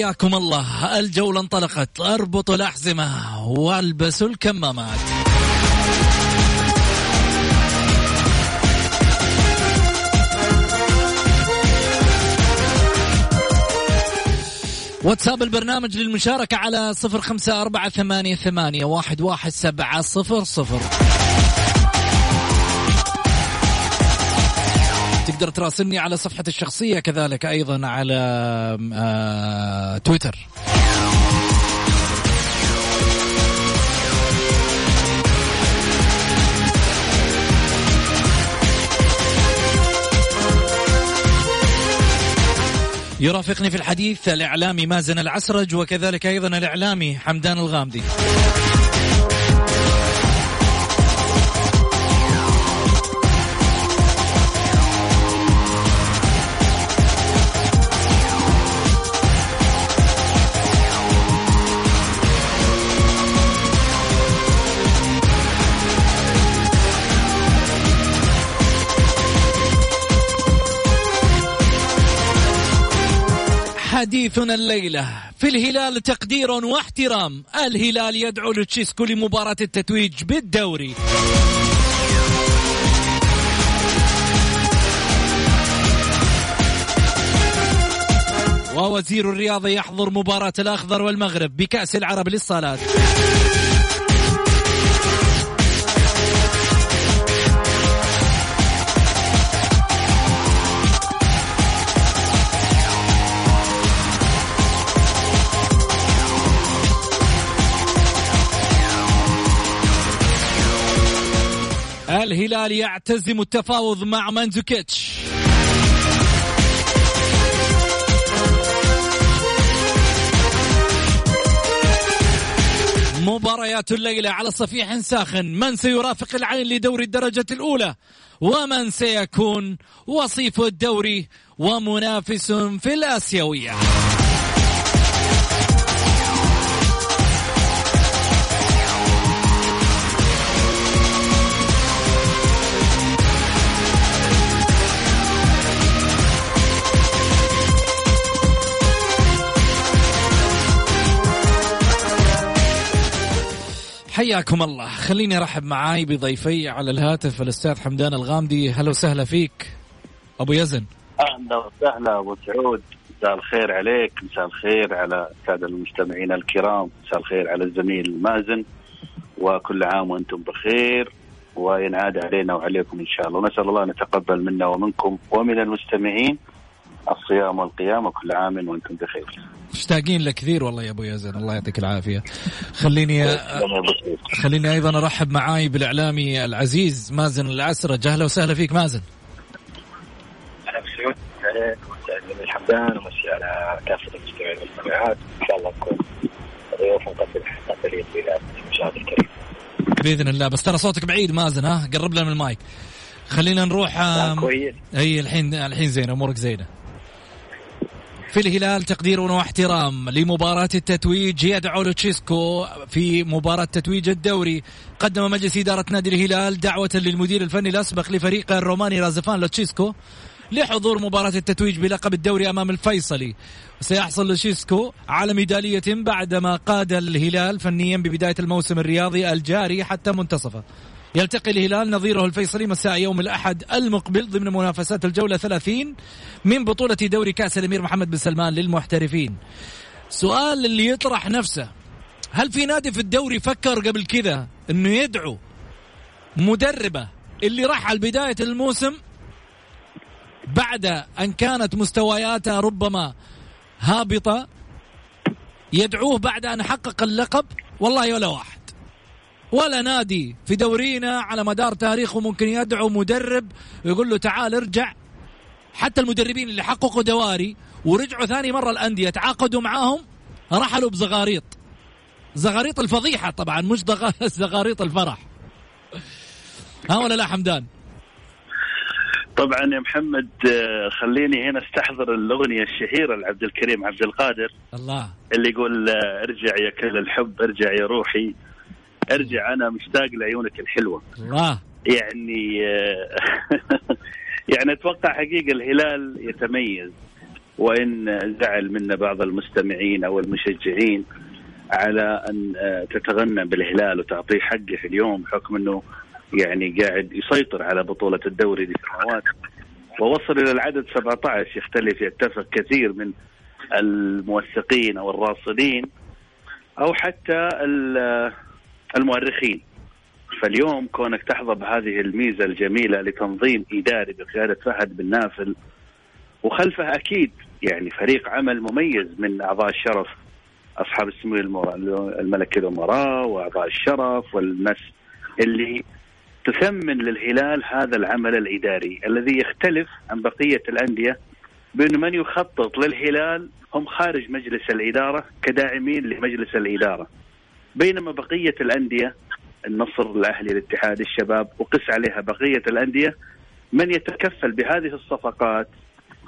حياكم الله. الجولة انطلقت. اربطوا الأحزمة والبسوا الكمامات. واتساب البرنامج للمشاركة على صفر خمسة أربعة ثمانية ثمانية واحد واحد سبعة صفر صفر. تقدر تراسلني على صفحتي الشخصية كذلك أيضا على آه تويتر. يرافقني في الحديث الإعلامي مازن العسرج وكذلك أيضا الإعلامي حمدان الغامدي. حديثنا الليلة. في الهلال تقدير واحترام. الهلال يدعو لوتشيسكو لمباراة التتويج بالدوري. ووزير الرياضة يحضر مباراة الأخضر والمغرب بكأس العرب للصالات. الهلال يعتزم التفاوض مع مانزوكيتش. مباريات الليلة على صفيح ساخن. من سيرافق العين لدوري الدرجة الأولى؟ ومن سيكون وصيف الدوري ومنافس في الآسيوية؟ حياكم الله. خليني أرحب معاي بضيفي على الهاتف الأستاذ حمدان الغامدي. هلا وسهلا فيك. أبو يزن. أهلا وسهلا أبو سعود. مساء الخير عليك مساء الخير على الساده المستمعين الكرام مساء الخير على الزميل مازن وكل عام وأنتم بخير. وينعاد علينا وعليكم إن شاء الله. ونسأل الله أن يتقبل منا ومنكم ومن المستمعين. الصيام والقيام وكل عام وأنتم بخير. مشتاقين لك كثير والله يا أبو يزن الله يعطيك العافية. خليني خليني أيضا أرحب معاي بالإعلامي العزيز مازن العسرة أهلا وسهلا فيك مازن. أهلا بسعود عليك ومساء الحمدان ومسي على كافة المستمعين والمستمعات إن شاء الله نكون ضيوف نقدم الكريم. بإذن الله بس ترى صوتك بعيد مازن ها قرب لنا من المايك. خلينا نروح كويس اي الحين الحين زين أمورك زينة في الهلال تقدير واحترام لمباراة التتويج. يدعو لوتشيسكو في مباراة تتويج الدوري. قدم مجلس إدارة نادي الهلال دعوة للمدير الفني الأسبق لفريقه الروماني رازفان لوتشيسكو لحضور مباراة التتويج بلقب الدوري أمام الفيصلي. سيحصل لوشيسكو على ميدالية بعدما قاد الهلال فنيا ببداية الموسم الرياضي الجاري حتى منتصفه. يلتقي الهلال نظيره الفيصلي مساء يوم الأحد المقبل ضمن منافسات الجولة 30 من بطولة دوري كأس الأمير محمد بن سلمان للمحترفين. سؤال اللي يطرح نفسه هل في نادي في الدوري فكر قبل كذا إنه يدعو مدربه اللي راح على بداية الموسم بعد أن كانت مستوياته ربما هابطة يدعوه بعد أن حقق اللقب؟ والله ولا واحد ولا نادي في دورينا على مدار تاريخه ممكن يدعو مدرب ويقول له تعال ارجع. حتى المدربين اللي حققوا دواري ورجعوا ثاني مرة الأندية تعاقدوا معاهم رحلوا بزغاريط زغاريط. الفضيحة طبعا مش زغاريط الفرح. ها ولا لا حمدان؟ طبعا يا محمد آه، خليني هنا استحضر الأغنية الشهيرة لعبد الكريم عبد القادر. الله. اللي يقول آه، ارجع يا كل الحب ارجع يا روحي. أرجع أنا مشتاق لعيونك الحلوة. الله يعني آه، يعني أتوقع حقيقة الهلال يتميز وإن زعل منا بعض المستمعين أو المشجعين على أن تتغنى بالهلال وتعطيه حقه في اليوم بحكم إنه يعني قاعد يسيطر على بطولة الدوري لسنوات. ووصل إلى العدد 17 يختلف يتفق كثير من الموثقين أو الراصدين أو حتى المؤرخين. فاليوم كونك تحظى بهذه الميزة الجميلة لتنظيم إداري بقيادة فهد بن نافل وخلفه أكيد يعني فريق عمل مميز من أعضاء الشرف أصحاب السمو الملكي الأمراء وأعضاء الشرف والناس اللي تثمن للهلال هذا العمل الإداري الذي يختلف عن بقية الأندية بانه من يخطط للهلال هم خارج مجلس الإدارة كداعمين لمجلس الإدارة. بينما بقية الأندية النصر الأهلي الاتحاد الشباب وقس عليها بقية الأندية من يتكفل بهذه الصفقات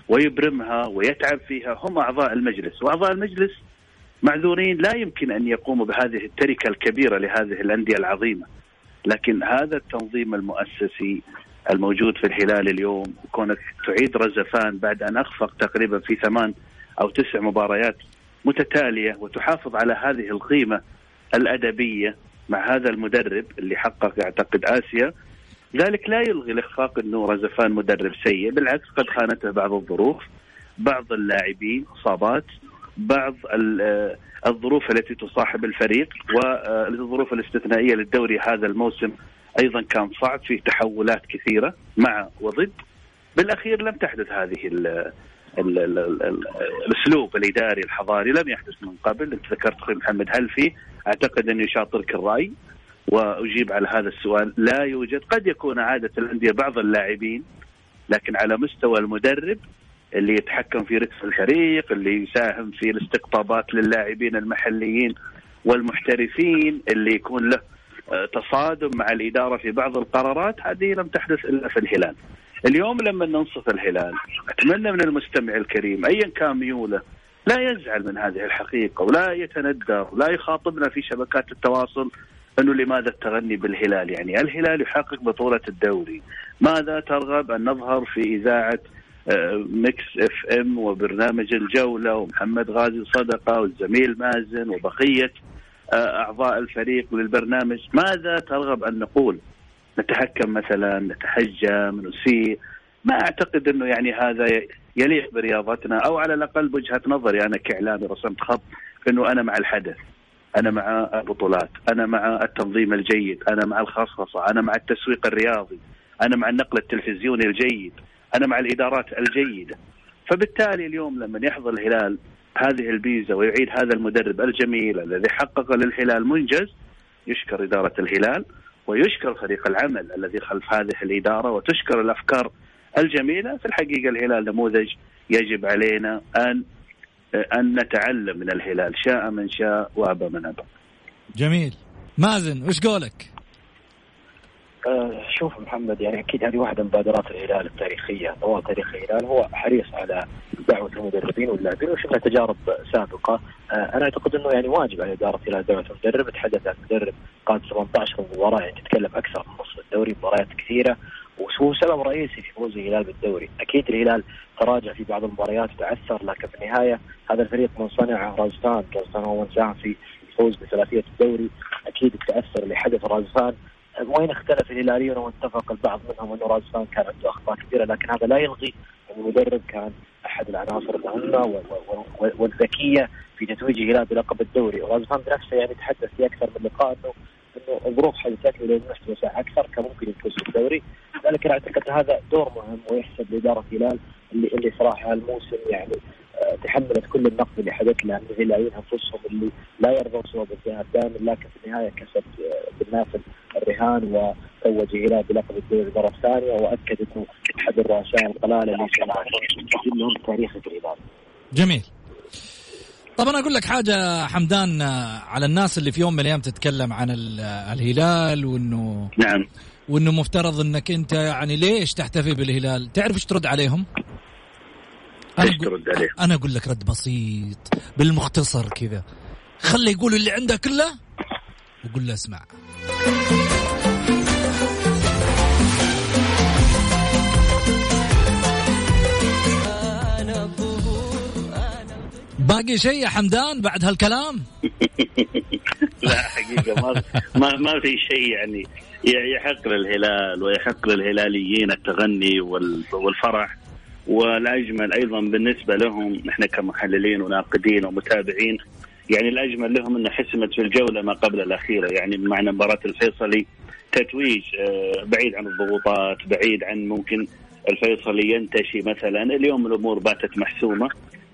ويبرمها ويتعب فيها هم أعضاء المجلس. وأعضاء المجلس معذورين لا يمكن أن يقوموا بهذه التركة الكبيرة لهذه الأندية العظيمة. لكن هذا التنظيم المؤسسي الموجود في الهلال اليوم كونك تعيد رزفان بعد أن أخفق تقريبا في ثمان أو تسع مباريات متتالية وتحافظ على هذه القيمة الأدبية مع هذا المدرب اللي حقق أعتقد آسيا. ذلك لا يلغي الإخفاق أنه رزفان مدرب سيء بالعكس قد خانته بعض الظروف بعض اللاعبين إصابات بعض الظروف التي تصاحب الفريق والظروف الاستثنائية للدوري هذا الموسم أيضا كان صعب فيه تحولات كثيرة مع وضد. بالأخير لم تحدث هذه ال ال ال ال الأسلوب الإداري الحضاري لم يحدث من قبل. أنت ذكرت أخوي محمد هل في أعتقد أني يشاطرك الرأي وأجيب على هذا السؤال. لا يوجد قد يكون عادة الأندية بعض اللاعبين لكن على مستوى المدرب اللي يتحكم في رتم الفريق اللي يساهم في الاستقطابات للاعبين المحليين والمحترفين اللي يكون له آه، تصادم مع الإدارة في بعض القرارات هذه لم تحدث إلا في الهلال. اليوم لما ننصف الهلال أتمنى من المستمع الكريم أيا كان ميوله لا يزعل من هذه الحقيقة ولا يتندر ولا يخاطبنا في شبكات التواصل أنه لماذا التغني بالهلال؟ يعني الهلال يحقق بطولة الدوري، ماذا ترغب أن نظهر في إذاعة Mix FM وبرنامج الجولة ومحمد غازي صدقة والزميل مازن وبقية آه، أعضاء الفريق للبرنامج ماذا ترغب أن نقول؟ نتهكم مثلا نتهجم نسيء ما أعتقد أنه يعني هذا يليق برياضتنا أو على الأقل بوجهة نظري أنا كإعلامي رسمت خط إنه أنا مع الحدث أنا مع البطولات أنا مع التنظيم الجيد أنا مع الخصخصة أنا مع التسويق الرياضي أنا مع النقل التلفزيوني الجيد أنا مع الإدارات الجيده فبالتالي اليوم لما يحظى الهلال هذه البيزا ويعيد هذا المدرب الجميل الذي حقق للهلال منجز يشكر إدارة الهلال ويشكر فريق العمل الذي خلف هذه الإدارة وتشكر الأفكار الجميلة في الحقيقة الهلال نموذج يجب علينا أن أن نتعلم من الهلال شاء من شاء وأبى من أبى. جميل. مازن وش قولك؟ آه، شوف محمد يعني أكيد هذه واحدة من مبادرات الهلال التاريخية. طوال تاريخ الهلال هو حريص على دعوة المدربين واللاعبين وشفنا تجارب سابقة. آه، أنا أعتقد إنه يعني واجب على إدارة الهلال دعوة المدرب. تحدث عن مدرب قاد 18 مباراة يعني تتكلم أكثر من نصف الدوري مباريات كثيرة. وهو سبب رئيسي في فوز الهلال بالدوري، أكيد الهلال تراجع في بعض المباريات وتعثر لكن في النهاية هذا الفريق من صنع رازفان، رازفان هو من ساهم في الفوز بثلاثية الدوري، أكيد التاثر اللي حدث رازفان وين اختلف الهلاليون واتفق البعض منهم إنه رازفان كان عنده أخطاء كثيره لكن هذا لا يلغي إن المدرب كان أحد العناصر المهمة والذكية في تتويج الهلال بلقب الدوري، رازفان بنفسه يعني تحدث في أكثر من لقاء إنه انه الظروف حدثت له لو نفسه ساعه أكثر كان ممكن يفوز بالدوري، لذلك أنا أعتقد هذا دور مهم ويحسب لإدارة الهلال اللي اللي صراحة الموسم يعني آه، تحملت كل النقد اللي حدث لها من الهلاليين أنفسهم اللي لا يرضون صوب الذهاب دائما لكن في النهاية كسب آه، بالنافذ الرهان وتوج الهلال بلقب الدوري المره الثانية وأكد إنه احد الرؤساء القلاله اللي يسجل لهم تاريخ الهلال. جميل. طب أنا أقول لك حاجة حمدان آه، على الناس اللي في يوم من الأيام تتكلم عن الهلال وإنه نعم وإنه مفترض إنك أنت يعني ليش تحتفي بالهلال؟ تعرف إيش ترد عليهم؟ أنا ترد عليهم؟ أنا أقول لك رد بسيط بالمختصر كذا خلي يقول اللي عنده كله وقول له اسمع باقي شيء يا حمدان بعد هالكلام؟ لا حقيقة ما ما, ما في شيء يعني يحق للهلال ويحق للهلاليين التغني والفرح والأجمل أيضا بالنسبة لهم إحنا كمحللين وناقدين ومتابعين يعني الأجمل لهم إنه حسمت في الجولة ما قبل الأخيرة يعني بمعنى مباراة الفيصلي تتويج آه، بعيد عن الضغوطات بعيد عن ممكن الفيصلي ينتشي مثلا اليوم الأمور باتت محسومة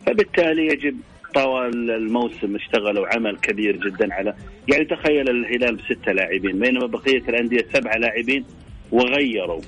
فبالتالي يجب طوال الموسم اشتغلوا عمل كبير جدا على يعني تخيل الهلال بستة لاعبين بينما بقية الأندية سبعة لاعبين وغيروا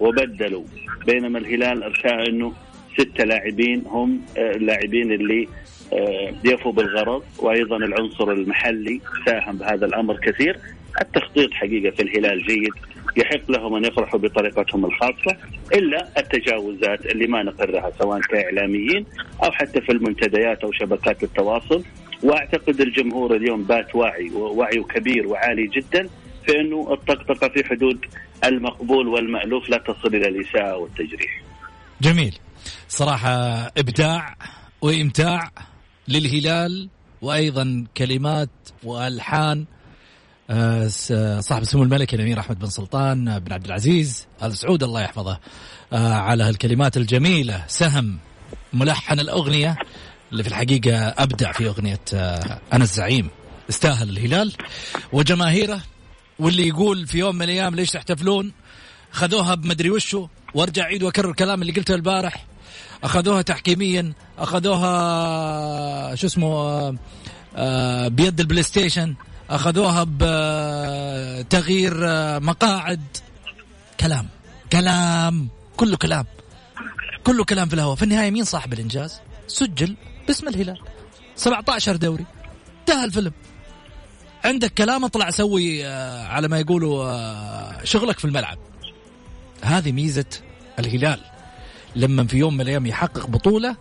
وبدلوا بينما الهلال ارسى إنه ستة لاعبين هم آه، اللاعبين اللي آه، يفوا بالغرض وأيضا العنصر المحلي ساهم بهذا الأمر كثير. التخطيط حقيقة في الهلال جيد يحق لهم أن يفرحوا بطريقتهم الخاصة إلا التجاوزات اللي ما نقرها سواء كإعلاميين أو حتى في المنتديات أو شبكات التواصل وأعتقد الجمهور اليوم بات واعي ووعيه كبير وعالي جدا في أنه الطقطقة في حدود المقبول والمألوف لا تصل إلى الإساءة والتجريح. جميل. صراحة إبداع وإمتاع للهلال وأيضا كلمات وألحان صاحب السمو الملكي الأمير أحمد بن سلطان بن عبد العزيز آل سعود الله يحفظه آه، على هالكلمات الجميلة سهم ملحن الأغنية اللي في الحقيقة أبدع في أغنية آه، أنا الزعيم استاهل الهلال وجماهيره واللي يقول في يوم من الأيام ليش تحتفلون؟ اخذوها بمدري وشو وارجع اعيد وأكرر الكلام اللي قلته البارح. أخذوها تحكيميا أخذوها شو اسمه بيد ال PlayStation أخذوها بتغيير مقاعد. كلام. كلام. كله كلام. كله كلام في الهواء. في النهاية مين صاحب الإنجاز؟ سجل باسم الهلال. 17 دوري. انتهى الفيلم. عندك كلام؟ اطلع سوي آه، على ما يقولوا آه، شغلك في الملعب. هذه ميزة الهلال. لما في يوم من الأيام يحقق بطولة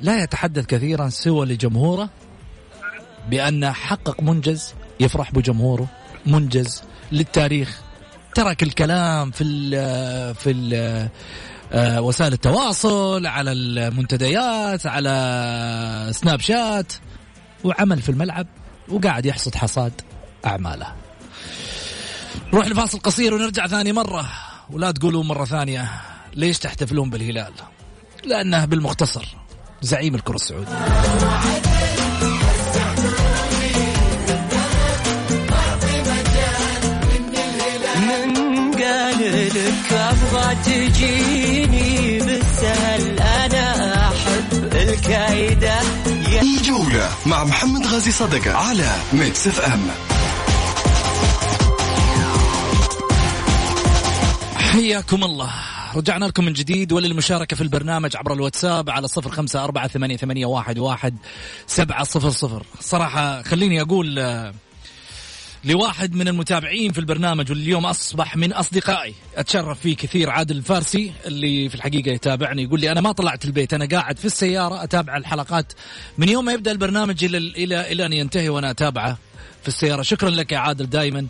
لا يتحدث كثيرا سوى لجمهوره بأنه حقق منجز يفرح بجمهوره منجز للتاريخ. ترك الكلام في ال في ال آه، وسائل التواصل على المنتديات على سناب شات وعمل في الملعب وقاعد يحصد حصاد أعماله. نروح لفاصل قصير ونرجع ثاني مرة. ولا تقولوا مرة ثانية ليش تحتفلون بالهلال؟ لأنه بالمختصر زعيم الكرة السعودية. لك أبغى تجيني بالسهل أنا أحب الكايده الجولة مع محمد غازي صدقة على Mix FM حياكم الله. رجعنا لكم من جديد وللمشاركة في البرنامج عبر الواتساب على صفر خمسة أربعة ثمانية, ثمانية واحد, واحد سبعة صفر صفر. صراحة خليني أقول لواحد من المتابعين في البرنامج واللي اليوم أصبح من أصدقائي. أتشرف فيه كثير عادل الفارسي اللي في الحقيقة يتابعني يقول لي أنا ما طلعت البيت أنا قاعد في السيارة أتابع الحلقات. من يوم ما يبدأ البرنامج إلى إلى إلى أن ينتهي وأنا أتابعه في السيارة. شكرا لك يا عادل دائما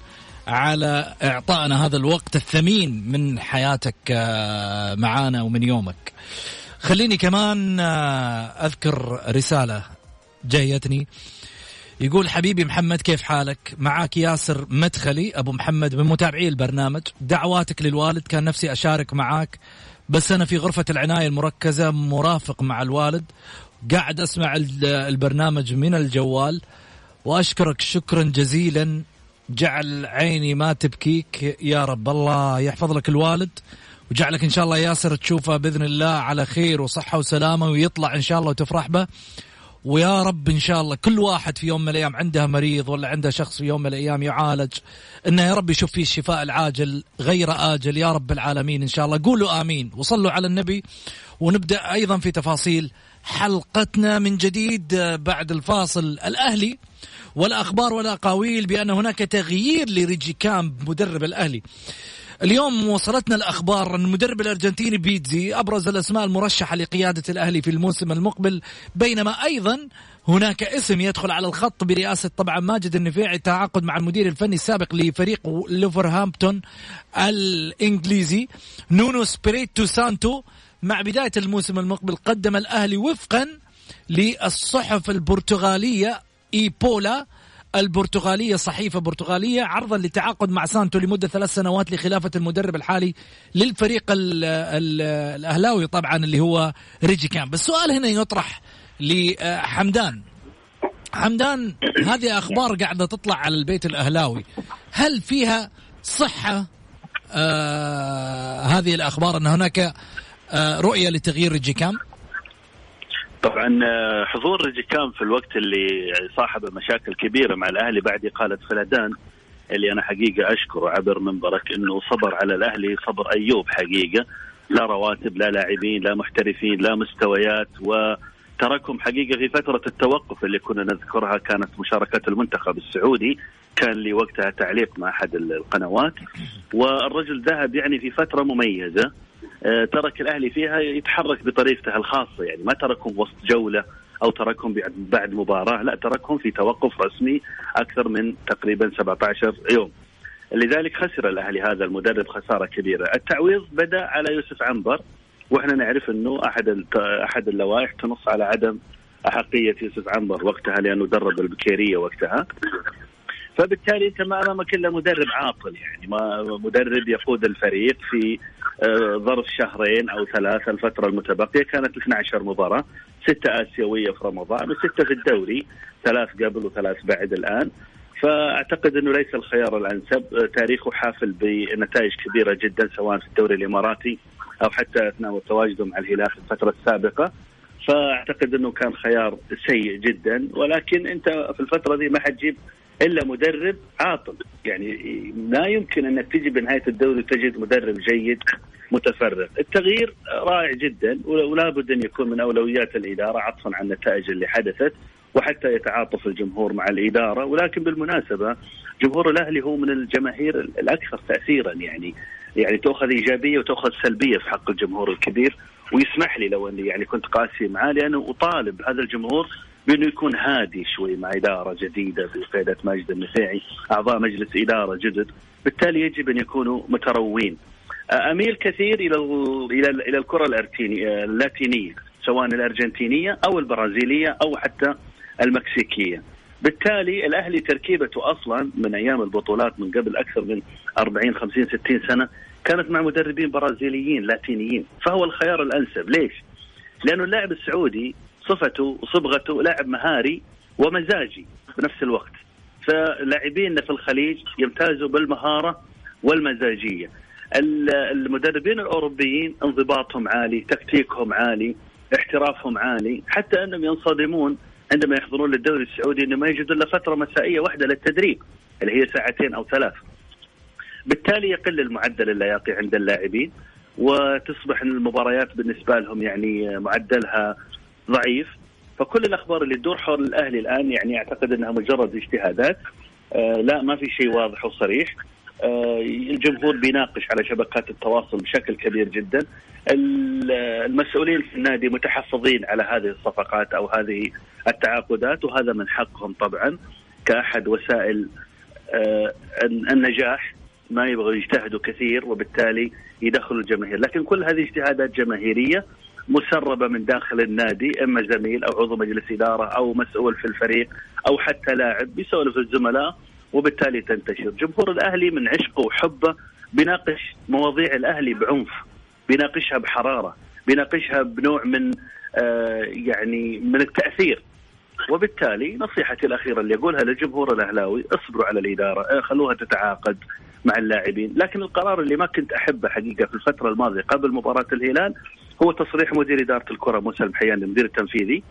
على إعطائنا هذا الوقت الثمين من حياتك آه، معانا ومن يومك. خليني كمان آه، أذكر رسالة جايتني. يقول حبيبي محمد كيف حالك؟ معك ياسر مدخلي أبو محمد من متابعي البرنامج. دعواتك للوالد كان نفسي أشارك معاك بس أنا في غرفة العناية المركزة مرافق مع الوالد. قاعد أسمع البرنامج من الجوال وأشكرك شكرا جزيلا. جعل عيني ما تبكيك يا رب الله يحفظ لك الوالد وجعلك إن شاء الله ياسر تشوفه بإذن الله على خير وصحة وسلامة ويطلع إن شاء الله وتفرح به. ويا رب إن شاء الله كل واحد في يوم من الأيام عنده مريض ولا عنده شخص في يوم من الأيام يعالج إنه يا رب يشوف فيه الشفاء العاجل غير آجل يا رب العالمين إن شاء الله. قولوا آمين. وصلوا على النبي. ونبدأ أيضا في تفاصيل حلقتنا من جديد بعد الفاصل الأهلي والأخبار والأقاويل بأن هناك تغيير لريجي كامب مدرب الأهلي. اليوم وصلتنا الأخبار أن المدرب الأرجنتيني بيتزي أبرز الأسماء المرشحة لقيادة الأهلي في الموسم المقبل بينما أيضا هناك اسم يدخل على الخط برئاسة طبعا ماجد النفيعي تعاقد مع المدير الفني السابق لفريق لوولفرهامبتون الإنجليزي نونو سبيريتو سانتو. مع بداية الموسم المقبل قدم الأهلي وفقا للصحف البرتغالية آ بولا. البرتغالية صحيفة برتغالية عرضا للتعاقد مع سانتو لمدة ثلاث سنوات لخلافة المدرب الحالي للفريق ال ال الأهلاوي طبعا اللي هو ريجي كان بس السؤال هنا يطرح لحمدان. حمدان هذه أخبار قاعدة تطلع على البيت الأهلاوي. هل فيها صحة؟ آه هذه الأخبار أن هناك آه رؤية لتغيير ريجي كام؟ طبعا آه، حضور ريجيكام في الوقت اللي صاحب مشاكل كبيرة مع الأهلي بعد إقالة فلدان اللي أنا حقيقة أشكره عبر منبرك إنه صبر على الأهلي صبر أيوب حقيقة. لا رواتب لا لاعبين لا محترفين لا مستويات وتركهم حقيقة في فترة التوقف اللي كنا نذكرها كانت مشاركة المنتخب السعودي. كان لي وقتها تعليق مع أحد القنوات. والرجل ذهب يعني في فترة مميزة. ترك الأهلي فيها يتحرك بطريقته الخاصة يعني ما تركهم وسط جولة أو تركهم بعد مباراة لا تركهم في توقف رسمي أكثر من تقريبا 17 يوم. لذلك خسر الأهلي هذا المدرب خسارة كبيرة. التعويض بدأ على يوسف عنبر وإحنا نعرف إنه أحد أحد اللوائح تنص على عدم أحقية يوسف عنبر وقتها لأنه درب البكيرية وقتها. فبالتالي أنت ما أمامك إلا مدرب عاطل يعني. ما مدرب يقود الفريق في آه، ظرف شهرين أو ثلاثة الفترة المتبقية. كانت 12 مباراة ستة آسيوية في رمضان وستة في الدوري ثلاث قبل وثلاث بعد الآن. فأعتقد إنه ليس الخيار الأنسب. آه، تاريخه حافل بنتائج كبيرة جدا سواء في الدوري الإماراتي أو حتى أثناء تواجده مع الهلال في الفترة السابقة. فأعتقد إنه كان خيار سيء جدا. ولكن أنت في الفترة دي ما حتجيب إلا مدرب عاطل. يعني لا يمكن انك تجي بنهاية الدوري وتجد مدرب جيد متفرغ. التغيير رائع جدا ولا بد أن يكون من أولويات الإدارة عطفا عن النتائج اللي حدثت وحتى يتعاطف الجمهور مع الإدارة. ولكن بالمناسبة جمهور الأهلي هو من الجماهير الأكثر تاثيرا. يعني يعني تأخذ إيجابية وتأخذ سلبية في حق الجمهور الكبير. ويسمح لي لو أني يعني كنت قاسي معاه لأنه أطالب هذا الجمهور بأنه يكون هادي شوي مع إدارة جديدة بقياده ماجد النفيعي، أعضاء مجلس إدارة جدد، بالتالي يجب أن يكونوا متروين. أميل كثير إلى إلى إلى الكرة اللاتينية سواء الأرجنتينية أو البرازيلية أو حتى المكسيكية. بالتالي الأهلي تركيبته أصلا من أيام البطولات من قبل أكثر من 40 50 60 سنة كانت مع مدربين برازيليين لاتينيين، فهو الخيار الأنسب، ليش؟ لأنه اللاعب السعودي صفته وصبغته لاعب مهاري ومزاجي بنفس الوقت فلاعبينا في الخليج يمتازوا بالمهارة والمزاجية المدربين الأوروبيين انضباطهم عالي تكتيكهم عالي احترافهم عالي حتى أنهم ينصدمون عندما يحضرون للدوري السعودي إنه ما يجد إلا فترة مسائية واحدة للتدريب اللي هي ساعتين أو ثلاث. بالتالي يقل المعدل اللياقي عند اللاعبين وتصبح المباريات بالنسبة لهم يعني معدلها ضعيف. فكل الأخبار اللي تدور حول الأهلي الآن يعني أعتقد أنها مجرد اجتهادات. آه لا ما في شيء واضح وصريح. آه الجمهور بيناقش على شبكات التواصل بشكل كبير جدا. المسؤولين في النادي متحفظين على هذه الصفقات أو هذه التعاقدات وهذا من حقهم طبعا. كأحد وسائل آه، النجاح ما يبغوا يجتهدوا كثير وبالتالي يدخلوا الجماهير. لكن كل هذه اجتهادات جماهيرية مسربة من داخل النادي إما زميل أو عضو مجلس إدارة أو مسؤول في الفريق أو حتى لاعب بيسولف الزملاء وبالتالي تنتشر. جمهور الأهلي من عشقه وحبه بيناقش مواضيع الأهلي بعنف بيناقشها بحرارة بيناقشها بنوع من آه يعني من التأثير. وبالتالي نصيحتي الأخيرة اللي اقولها للجمهور الأهلاوي اصبروا على الإدارة آه، خلوها تتعاقد مع اللاعبين. لكن القرار اللي ما كنت أحبه حقيقة في الفترة الماضية قبل مباراة الهلال هو تصريح مدير إدارة الكرة موسى المحيان المدير التنفيذي.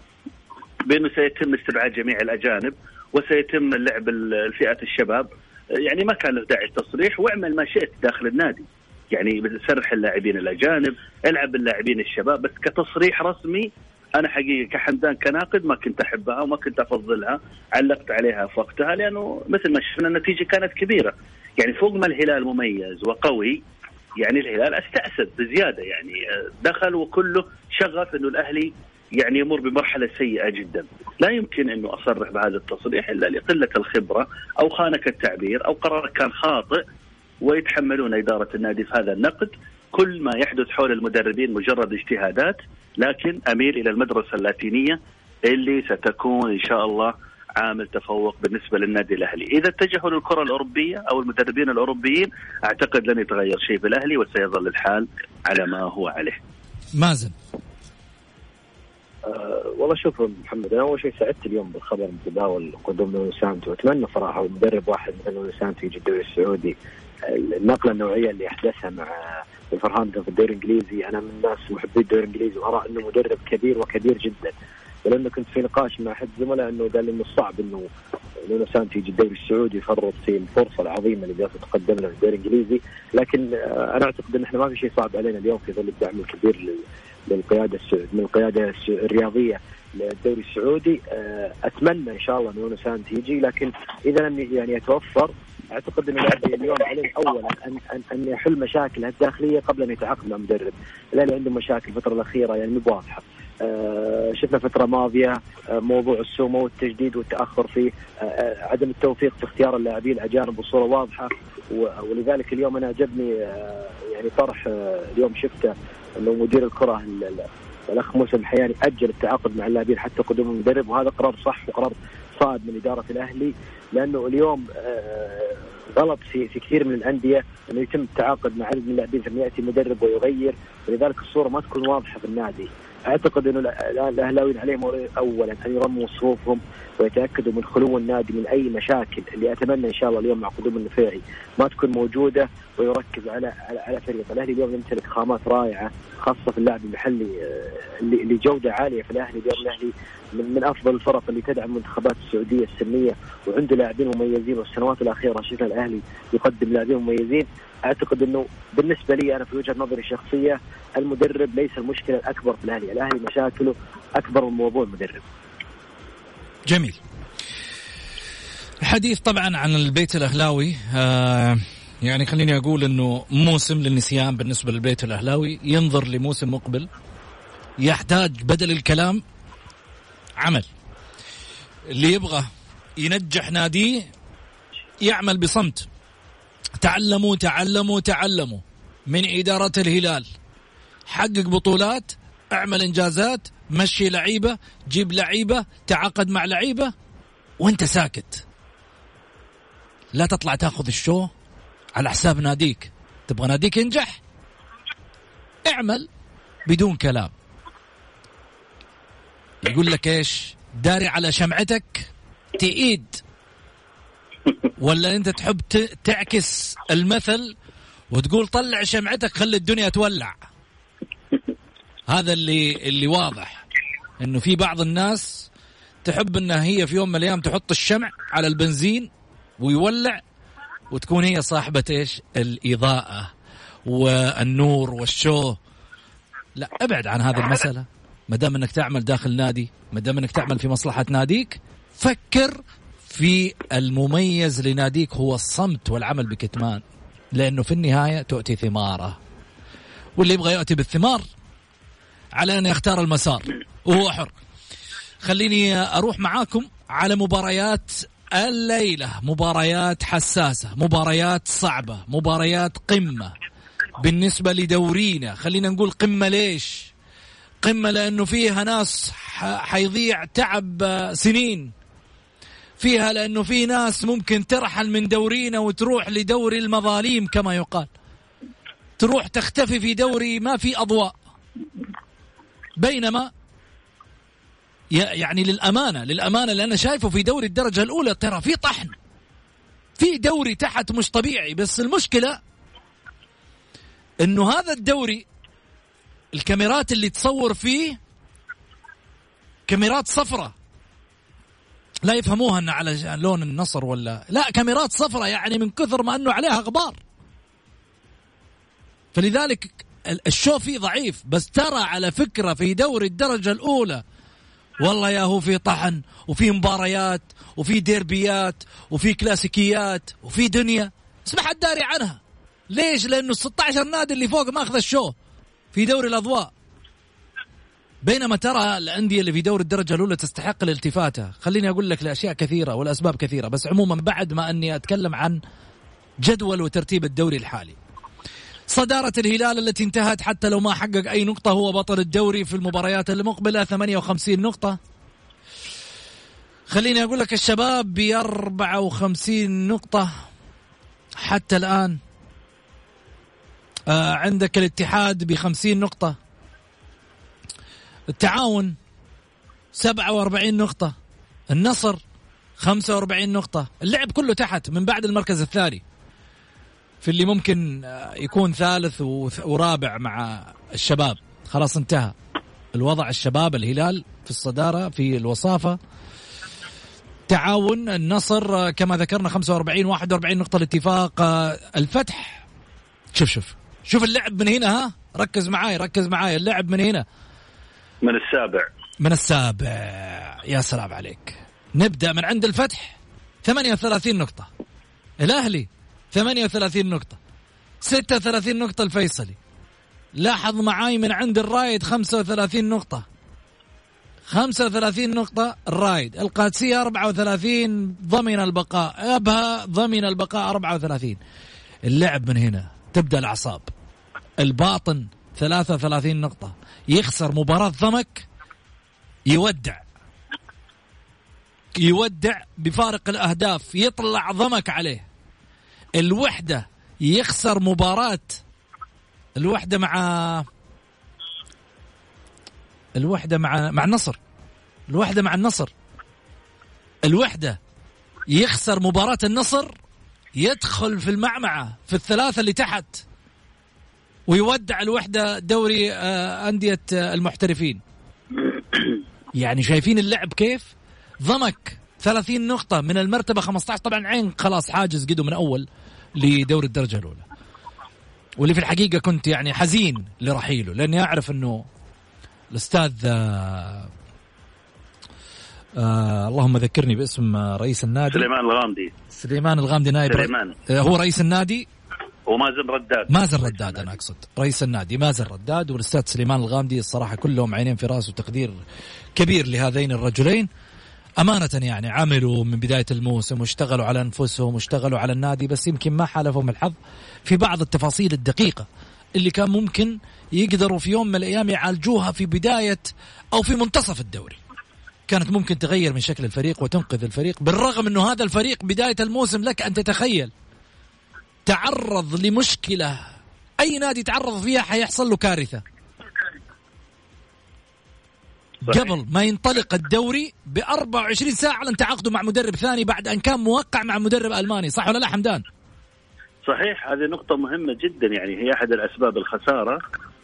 بأنه سيتم استبعاد جميع الأجانب وسيتم اللعب الفئات الشباب. يعني ما كان له داعي التصريح واعمل ما شئت داخل النادي. يعني سرح اللاعبين الأجانب العب اللاعبين الشباب بس كتصريح رسمي أنا حقيقة كحمدان كناقد ما كنت أحبها وما كنت أفضلها علقت عليها في وقتها لأنه مثل ما شفنا النتيجة كانت كبيرة. يعني فوق ما الهلال مميز وقوي يعني الهلال استأسد بزيادة يعني دخل وكله شغف إنه الأهلي يعني يمر بمرحلة سيئة جدا، لا يمكن إنه أصرح بهذا التصريح إلا لقلة الخبرة أو خانك التعبير أو قرارك كان خاطئ ويتحملون إدارة النادي في هذا النقد، كل ما يحدث حول المدربين مجرد اجتهادات لكن أميل إلى المدرسة اللاتينية اللي ستكون إن شاء الله عامل تفوق بالنسبة للنادي الأهلي، إذا اتجهوا للكرة الأوروبية أو المدربين الأوروبيين أعتقد لن يتغير شيء في الأهلي وسيظل الحال على ما هو عليه. مازن. أه والله شوف محمد. أنا أول شيء سعدت اليوم بالخبر متداول قدوم نونو سانتو. واتمنى صراحة مدرب واحد مثل نونو سانتو يجي الدوري السعودي. النقلة النوعية اللي أحدثها مع وولفرهامبتون في الدوري الإنجليزي. أنا من الناس محبي الدوري الإنجليزي وأرى أنه مدرب كبير وكبير جدا. ولأنه كنت في نقاش مع احد الزملاء إنه قال إنه صعب إنه نونو سانتو يجي الدوري السعودي يفرط في الفرصة العظيمة اللي جالسه تقدم لنا الدوري الإنجليزي. لكن آه، أنا أعتقد إن إحنا ما في شيء صعب علينا اليوم في ظل الدعم الكبير للقيادة من القيادة الرياضية للدوري السعودي. آه، أتمنى إن شاء الله نونو سانتو يجي. لكن إذا لم يعني يتوفر أعتقد إن اليوم عليه اولا ان ان أن يحل مشاكله الداخلية قبل أن يتعاقد مع مدرب، الاهلي عنده مشاكل الفترة الأخيرة يعني مو. آه شفنا فترة ماضية آه موضوع السومو والتجديد والتأخر في آه, عدم التوفيق في اختيار اللاعبين الأجانب بصورة واضحة. ولذلك اليوم أنا عجبني يعني طرح اليوم شفته انه مدير الكرة الأخ موسى الحياني أجل التعاقد مع اللاعبين حتى قدوم المدرب. وهذا قرار صح وقرار صائب من إدارة الأهلي لأنه اليوم غلط في في كثير من الأندية أنه يتم التعاقد مع عدد من اللاعبين ثم يأتي مدرب ويغير. ولذلك الصورة ما تكون واضحة في النادي. أعتقد إنه الاهلاويين عليهم اولا. ان يرموا صفوفهم ويتاكدوا من خلو النادي من أي مشاكل اللي أتمنى إن شاء الله اليوم مع قدوم النفيعي ما تكون موجودة ويركز على على, على فريق. الأهلي اليوم يمتلك خامات رائعة خاصة في اللعب المحلي آه، اللي جودة عالية في الأهلي. اليوم الأهلي من, من أفضل الفرق اللي تدعم المنتخبات السعودية السنية وعنده لاعبين مميزين والسنوات الأخيرة شفنا الأهلي يقدم لاعبين مميزين أعتقد إنه بالنسبة لي أنا في وجهة نظري الشخصيه المدرب ليس المشكلة الأكبر في الأهلي، الأهلي مشاكله أكبر من موضوع المدرب. جميل. الحديث طبعا عن البيت الأهلاوي آه يعني خليني أقول إنه موسم للنسيان بالنسبة للبيت الأهلاوي ينظر لموسم مقبل يحتاج بدل الكلام عمل. اللي يبغى ينجح ناديه يعمل بصمت. تعلموا تعلموا تعلموا. من إدارة الهلال. حقق بطولات اعمل إنجازات مشي لعيبة جيب لعيبة تعاقد مع لعيبة وانت ساكت. لا تطلع تاخذ الشو على حساب ناديك. تبغى ناديك ينجح؟ اعمل بدون كلام. يقول لك إيش؟ داري على شمعتك تئيد ولا أنت تحب تعكس المثل وتقول طلع شمعتك خلي الدنيا تولع. هذا اللي اللي واضح. إنه في بعض الناس تحب إنها هي في يوم من الأيام تحط الشمع على البنزين ويولع وتكون هي صاحبة إيش؟ الإضاءة والنور والشو لا أبعد عن هذه المسألة. ما دام انك تعمل داخل نادي ما دام انك تعمل في مصلحة ناديك فكر في المميز لناديك هو الصمت والعمل بكتمان لأنه في النهاية تؤتي ثماره. واللي يبغى يأتي بالثمار على أن يختار المسار وهو حر. خليني أروح معاكم على مباريات الليلة. مباريات حساسة مباريات صعبة مباريات قمة. بالنسبة لدورينا خلينا نقول قمة ليش؟ قمة لأنه فيها ناس حيضيع تعب سنين. فيها لأنه في ناس ممكن ترحل من دورينا وتروح لدوري المظاليم كما يقال. تروح تختفي في دوري ما في أضواء. بينما يعني للأمانة للأمانة اللي أنا شايفه في دوري الدرجة الأولى ترى في طحن. في دوري تحت مش طبيعي. بس المشكلة إنه هذا الدوري الكاميرات اللي تصور فيه كاميرات صفرة. لا يفهموها إنه على لون النصر ولا لا كاميرات صفرة يعني من كثر ما إنه عليها غبار. فلذلك الشو فيه ضعيف بس ترى على فكرة في دوري الدرجة الأولى والله يا هو في طحن وفي مباريات وفي ديربيات وفي كلاسيكيات وفي دنيا. بس ما حد داري عنها. ليش؟ لأنه ال 16 نادي اللي فوق ماخذ الشو. في دوري الأضواء. بينما ترى الأندية اللي في دوري الدرجة الأولى تستحق الالتفاته، خليني أقول لك لأشياء كثيرة والأسباب كثيرة، بس عموما بعد ما أني أتكلم عن جدول وترتيب الدوري الحالي. صدارة الهلال التي انتهت حتى لو ما حقق أي نقطة هو بطل الدوري في المباريات المقبلة 58 نقطة. خليني أقول لك الشباب ب 54 نقطة. حتى الآن آه عندك الاتحاد ب 50 نقطة. التعاون 47 نقطة. النصر 45 نقطة. اللعب كله تحت من بعد المركز الثاني. في اللي ممكن آه، يكون ثالث ورابع مع الشباب. خلاص انتهى. الوضع الشباب الهلال في الصدارة في الوصافة. تعاون النصر آه، كما ذكرنا 45 41 نقطة الاتفاق آه، الفتح. شوف شوف. شوف اللعب من هنا ها؟ ركز معاي ركز معاي. اللعب من هنا. من السابع. من السابع. يا سلام عليك. نبدأ من عند الفتح. 38 نقطة. الأهلي 38 نقطة. 36 نقطة الفيصلي. لاحظ معاي من عند الرايد 35 نقطة. 35 نقطة الرايد. القادسية 34 ضمن البقاء أبها ضمن البقاء 34 اللعب من هنا. تبدأ الأعصاب. الباطن 33 نقطة. يخسر مباراة ضمك يودع. يودع بفارق الأهداف يطلع ضمك عليه. الوحدة يخسر مباراة. الوحدة مع الوحدة مع مع النصر. الوحدة مع النصر. الوحدة يخسر مباراة النصر. يدخل في المعمعة في الثلاثة اللي تحت ويودع الوحدة دوري آه، أندية آه، المحترفين. يعني شايفين اللعب كيف؟ ضمك 30 نقطة من المرتبة 15 طبعا عين خلاص حاجز قدو من أول لدوري الدرجة الأولى. واللي في الحقيقة كنت يعني حزين لرحيله لأني أعرف أنه الأستاذ آه اللهم ذكرني باسم رئيس النادي. سليمان الغامدي. سليمان الغامدي نائب سليمان. آه هو رئيس النادي؟ ومازن رداد. مازن رداد أنا أقصد. رئيس النادي مازن رداد والأستاذ سليمان الغامدي الصراحة كلهم عينين في راس وتقدير كبير لهذين الرجلين. أمانة يعني عملوا من بداية الموسم واشتغلوا على أنفسهم واشتغلوا على النادي بس يمكن ما حالفهم الحظ في بعض التفاصيل الدقيقة اللي كان ممكن يقدروا في يوم من الأيام يعالجوها في بداية أو في منتصف الدوري. كانت ممكن تغير من شكل الفريق وتنقذ الفريق بالرغم أنه هذا الفريق بداية الموسم لك أن تتخيل تعرض لمشكلة أي نادي تعرض فيها حيحصل له كارثة صحيح. قبل ما ينطلق الدوري ب 24 ساعة أعلن تعاقده مع مدرب ثاني بعد أن كان موقع مع مدرب ألماني صح ولا لا حمدان؟ صحيح هذه نقطة مهمة جدا يعني هي أحد الأسباب الخسارة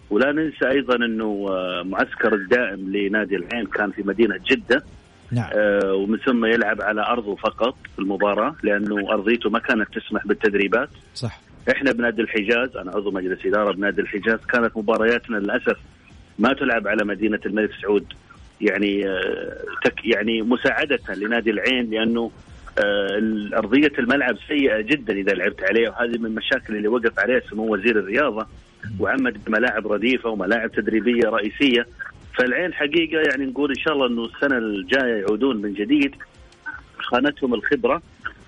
ولا ننسى أيضا أنه آه، معسكر الدائم لنادي العين كان في مدينة جدة. نعم. آه ومن ثم يلعب على أرضه فقط في المباراة لأنه أرضيته ما كانت تسمح بالتدريبات. صح. إحنا بنادي الحجاز أنا عضو مجلس إدارة بنادي الحجاز كانت مبارياتنا للأسف ما تلعب على مدينة الملك سعود. يعني آه، تك يعني مساعدة لنادي العين لأنه آه، أرضية الملعب سيئة جدا إذا لعبت عليه وهذه من المشاكل اللي وقف عليها سمو وزير الرياضة. وعمد بملاعب رديفة وملاعب تدريبية رئيسية. فالعين حقيقة يعني نقول إن شاء الله أنه السنة الجاية يعودون من جديد خانتهم الخبرة.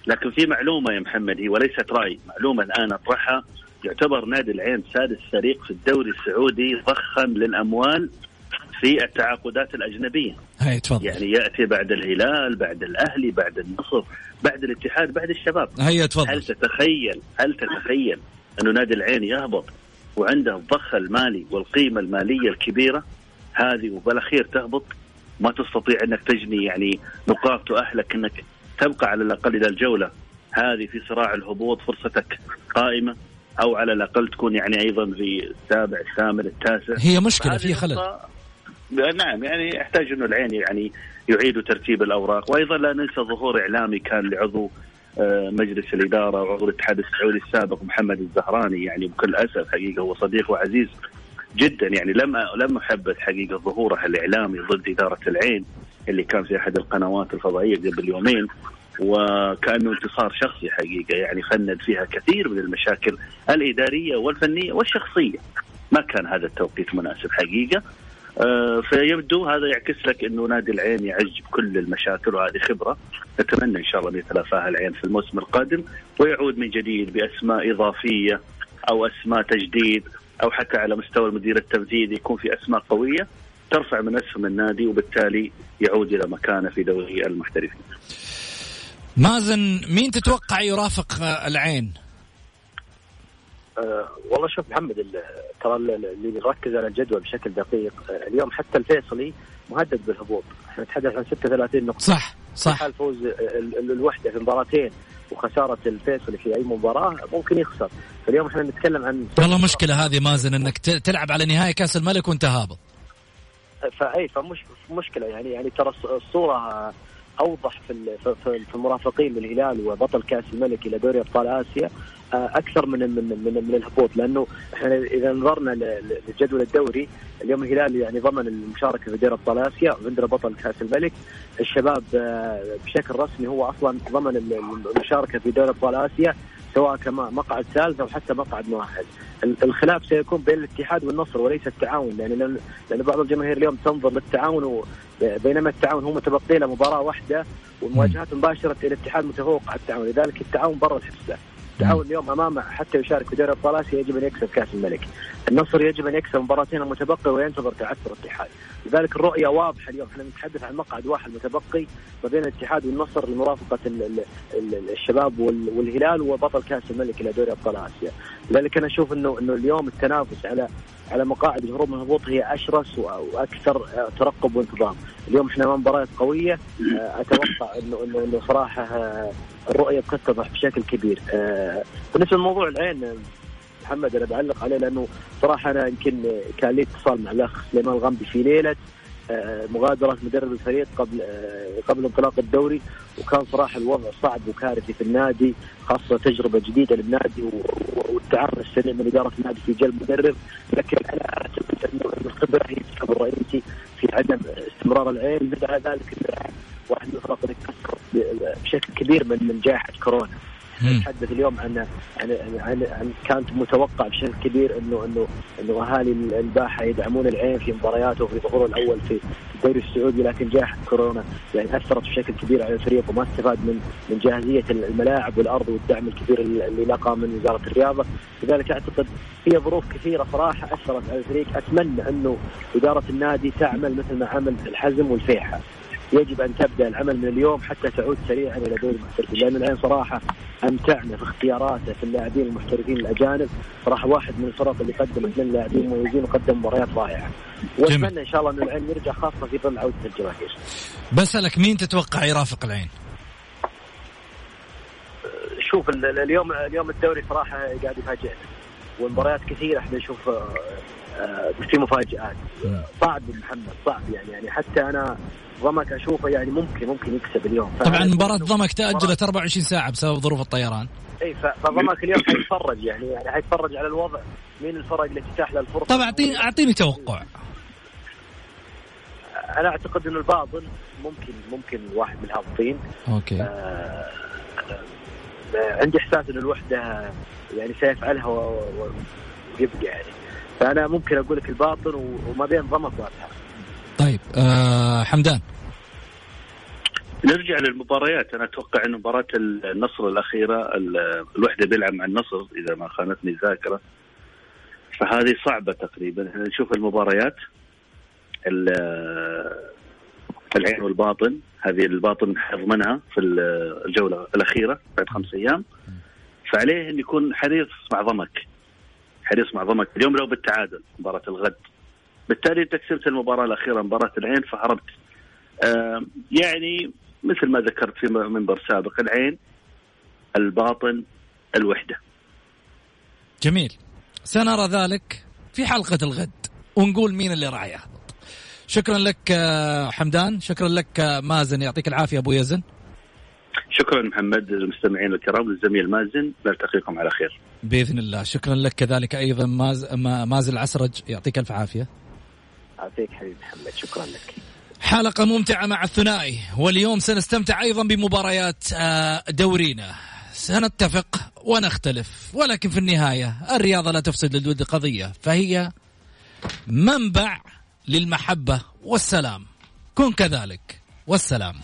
لكن في معلومة يا محمد هي وليست رأي. معلومة الآن أطرحها. يعتبر نادي العين سادس فريق في الدوري السعودي ضخا للأموال في التعاقدات الأجنبية. هاي تفضل. يعني يأتي بعد الهلال بعد الأهلي بعد النصر بعد الاتحاد بعد الشباب. هيا هل تفضل تتخيل هل تتخيل إنه نادي العين يهبط وعنده الضخ المالي والقيمة المالية الكبيرة هذه وبالاخير تهبط ما تستطيع إنك تجني يعني نقاط تؤهلك إنك تبقى على الأقل إلى الجولة. هذه في صراع الهبوط فرصتك قائمة أو على الأقل تكون يعني أيضا في السابع الثامن التاسع. هي مشكلة في خلل. نعم يعني يحتاج إنه العين يعني يعيد ترتيب الأوراق. وأيضا لا ننسى ظهور إعلامي كان لعضو مجلس الإدارة وعضو الاتحاد السعودي السابق محمد الزهراني يعني بكل أسف حقيقة هو صديق وعزيز جدا يعني لم لم احب الحقيقة ظهوره الإعلامي ضد إدارة العين اللي كان في أحد القنوات الفضائية قبل يومين وكأنه انتصار شخصي حقيقة يعني فند فيها كثير من المشاكل الإدارية والفنية والشخصية. ما كان هذا التوقيت مناسب حقيقة. آه، فيبدو هذا يعكس لك إنه نادي العين يعج بكل المشاكل وهذه خبرة نتمنى إن شاء الله أن يتلافاها العين في الموسم القادم ويعود من جديد بأسماء إضافية أو أسماء تجديد أو حتى على مستوى المدير التنفيذي يكون في أسماء قوية ترفع من أسهم النادي وبالتالي يعود إلى مكانه في دوري المحترفين. مازن مين تتوقع يرافق آه، العين؟ آه والله شوف محمد ترى ال- ال- اللي بيركز على الجدول بشكل دقيق آه اليوم حتى الفيصلي مهدد بالهبوط. إحنا نتحدث عن 36 نقطة. صح صح. حال فوز ال- ال- الوحدة في مباراتين وخسارة الفيصلي في أي مباراة ممكن يخسر. فاليوم إحنا نتكلم عن والله مشكلة هذه مازن إنك تلعب على نهائي كأس الملك وانت هابط. فأي فمش مشكلة يعني يعني ترى الص- الصورة أوضح في في- المرافقين للهلال وبطل كأس الملك إلى دوري أبطال آسيا آه، أكثر من من من, من الهبوط. لأنه إحنا إذا نظرنا ل- ل- للجدول الدوري اليوم الهلال يعني ضمن المشاركة في دوري أبطال آسيا وعندنا بطل كأس الملك. الشباب آه، بشكل رسمي هو أصلا ضمن ال- المشاركة في دوري أبطال آسيا سواء كمقعد ثالث أو حتى مقعد مؤهل ال- الخلاف سيكون بين الاتحاد والنصر وليس التعاون. يعني لأن بعض الجماهير اليوم تنظر للتعاون. بينما التعاون هو متبقي له مباراة واحدة والمواجهات مباشرة الاتحاد متفوق على التعاون. لذلك التعاون برا الحسبه التعاون اليوم امامه حتى يشارك في دوري ابطال اسيا يجب أن يكسب كأس الملك. النصر يجب أن يكسب مباراتين المتبقي وينتظر تعثر الاتحاد. لذلك الرؤية واضحة اليوم. إحنا نتحدث عن مقعد واحد متبقي ما بين الاتحاد والنصر لمرافقة ال- ال- ال- الشباب وال- والهلال وبطل كأس الملك إلى دوري أبطال آسيا. لذلك أنا أشوف انه إنه اليوم التنافس على على مقاعد الهروب من الهبوط هي أشرس وأكثر ترقب وانتظام. اليوم إحنا أمام مباريات قوية. أتوقع انه انه إنه صراحة آه، الرؤية بتتضح بشكل كبير. آه، بالنسبة لموضوع العين آه، محمد أنا بعلق عليه لأنه صراحة أنا يمكن كان لي اتصال مع الأخ سليمان الغامدي في ليلة آه، مغادرة مدرب الفريق قبل قبل انطلاق الدوري وكان صراحة الوضع صعب وكارثي في النادي خاصة تجربة جديدة للنادي و- و- والتعاون السريع من إدارة النادي في جلب مدرب. لكن أنا أعتقد أنه الخبرة هي السبب الرئيسي في عدم استمرار العين. على ذلك واحد من الفرق اللي تاثر ب- بشكل كبير من من جائحة كورونا. نتحدث اليوم عن عن عن, عن كانت متوقع بشكل كبير انه انه إنه أهالي الباحة يدعمون العين في مبارياته وفي ظهوره الأول في الدوري السعودي لكن جائحة كورونا يعني أثرت بشكل كبير على الفريق وما استفاد من من جاهزية الملاعب والأرض والدعم الكبير اللي لقى من وزارة الرياضة. لذلك أعتقد في ظروف كثيرة صراحة أثرت على الفريق. أتمنى إنه إدارة النادي تعمل مثل ما عمل الحزم والفيحة. يجب أن تبدأ العمل من اليوم حتى تعود سريعا إلى دوري المحترفين. لأن العين صراحة أمتعنا في اختياراته في اللاعبين المحترفين الأجانب. صراحة واحد من الفرق اللي قدمت لنا لاعبين مميزين وقدم مباريات رائعة. وأتمنى إن شاء الله أن العين يرجع خاصة في ظل عودة الجماهير. بسألك مين تتوقع يرافق العين؟ شوف ال- ال- اليوم اليوم الدوري صراحة قاعد يفاجئنا. والمباريات كثيرة إحنا نشوف آه، آه، في مفاجآت. صعب محمد صعب يعني يعني حتى أنا ضمك أشوفه يعني ممكن ممكن يكسب اليوم. طبعا إنه ضمك تأجلت 24 ساعة بسبب ظروف الطيران. إي فضمك اليوم حيتفرج يعني يعني حيتفرج على الوضع. مين الفرق اللي تتاح له الفرصة؟ طبعا اعطيني أعطيني توقع. أنا أعتقد انه الباطن ممكن ممكن واحد من الهابطين. أوكي. آه، آه، عندي إحساس إن الوحدة يعني سيفعلها ويبقى يعني. فأنا ممكن أقول لك الباطن وما بين ضمك وابها طيب آه حمدان. نرجع للمباريات. أنا أتوقع ان مباراة النصر الأخيرة ال- الوحدة بيلعب مع النصر إذا ما خانتني الذاكره فهذه صعبة تقريبا. إحنا نشوف المباريات ال- العين والباطن. هذه الباطن حيضمنها في ال- الجولة الأخيرة بعد خمس أيام. فعليه إن يكون حريص مع ضمك. حريص مع ضمك. اليوم لو بالتعادل مباراة الغد. بالتالي انت كسبت المباراة الأخيرة مباراة العين فهربت. يعني مثل ما ذكرت في منبر سابق العين الباطن الوحدة. جميل. سنرى ذلك في حلقة الغد ونقول مين اللي راح يهبط شكرا لك آه، حمدان. شكرا لك آه، مازن. يعطيك العافية أبو يزن. شكرا محمد للمستمعين الكرام للزميل مازن. نلتقيكم على خير. بإذن الله. شكرا لك كذلك أيضا ماز... ما- مازن العسرج. يعطيك ألف عافية. يعطيك حبيبي محمد شكرا لك. حلقة ممتعة مع الثنائي واليوم سنستمتع أيضا بمباريات آه، دورينا. سنتفق ونختلف ولكن في النهاية الرياضة لا تفسد للود قضية فهي منبع للمحبة والسلام. كن كذلك. والسلام.